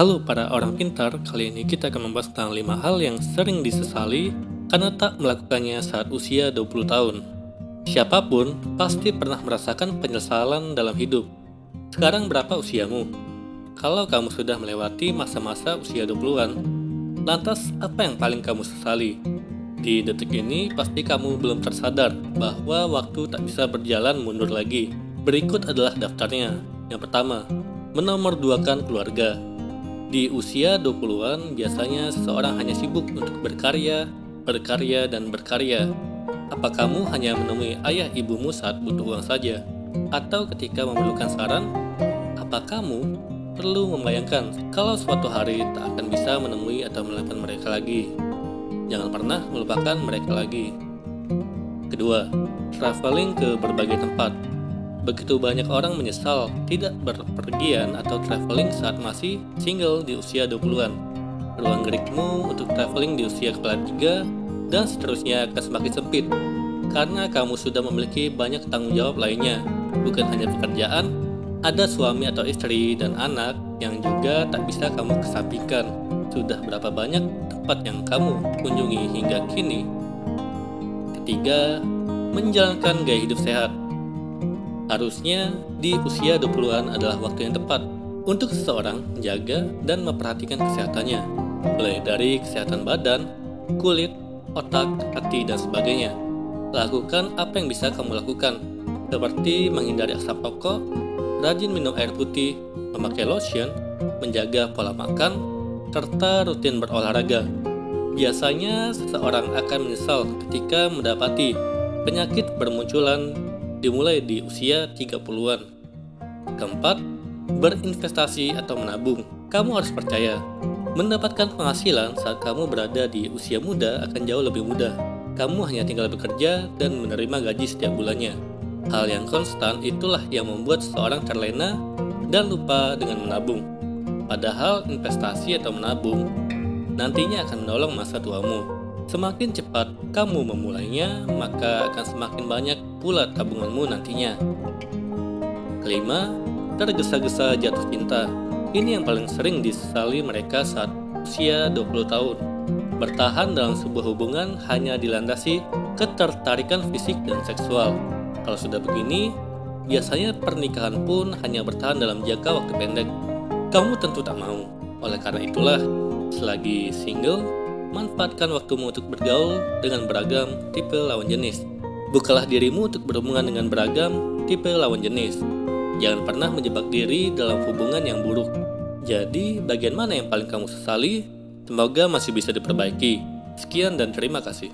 Halo para orang pintar, kali ini kita akan membahas tentang 5 hal yang sering disesali karena tak melakukannya saat usia 20 tahun. Siapa pun pasti pernah merasakan penyesalan dalam hidup. Sekarang berapa usiamu? Kalau kamu sudah melewati masa-masa usia 20-an, lantas apa yang paling kamu sesali? Di detik ini pasti kamu belum tersadar bahwa waktu tak bisa berjalan mundur lagi. Berikut adalah daftarnya. Yang pertama, menomorduakan keluarga. Di usia 20-an, biasanya seseorang hanya sibuk untuk berkarya, berkarya, dan berkarya. Apa kamu hanya menemui ayah ibumu saat butuh uang saja? Atau ketika memerlukan saran? Apa kamu perlu membayangkan kalau suatu hari tak akan bisa menemui atau melakukan mereka lagi? Jangan pernah melupakan mereka lagi. Kedua, traveling ke berbagai tempat. Begitu banyak orang menyesal tidak berpergian atau traveling saat masih single di usia 20-an. Ruang gerikmu untuk traveling di usia kepala 3 dan seterusnya akan semakin sempit karena kamu sudah memiliki banyak tanggung jawab lainnya, bukan hanya pekerjaan, ada suami atau istri dan anak yang juga tak bisa kamu kesampingkan. Sudah berapa banyak tempat yang kamu kunjungi hingga kini? Ketiga, menjalankan gaya hidup sehat. Harusnya di usia 20-an adalah waktu yang tepat untuk seseorang menjaga dan memperhatikan kesehatannya, mulai dari kesehatan badan, kulit, otak, hati, dan sebagainya. Lakukan apa yang bisa kamu lakukan, seperti menghindari asap rokok, rajin minum air putih, memakai lotion, menjaga pola makan, serta rutin berolahraga. Biasanya seseorang akan menyesal ketika mendapati penyakit bermunculan dimulai di usia 30-an. Keempat, berinvestasi atau menabung. Kamu harus percaya, mendapatkan penghasilan saat kamu berada di usia muda akan jauh lebih mudah. Kamu hanya tinggal bekerja dan menerima gaji setiap bulannya. Hal yang konstan itulah yang membuat seseorang terlena dan lupa dengan menabung. Padahal investasi atau menabung nantinya akan menolong masa tuamu. Semakin cepat kamu memulainya, maka akan semakin banyak pula tabunganmu nantinya. Kelima, tergesa-gesa jatuh cinta. Ini yang paling sering disesali mereka saat usia 20 tahun. Bertahan dalam sebuah hubungan hanya dilandasi ketertarikan fisik dan seksual. Kalau sudah begini, biasanya pernikahan pun hanya bertahan dalam jangka waktu pendek. Kamu tentu tak mau. Oleh karena itulah, selagi single, manfaatkan waktumu untuk bergaul dengan beragam tipe lawan jenis. Bukalah dirimu untuk berhubungan dengan beragam tipe lawan jenis. Jangan pernah menjebak diri dalam hubungan yang buruk. Jadi, bagian mana yang paling kamu sesali? Semoga masih bisa diperbaiki. Sekian dan terima kasih.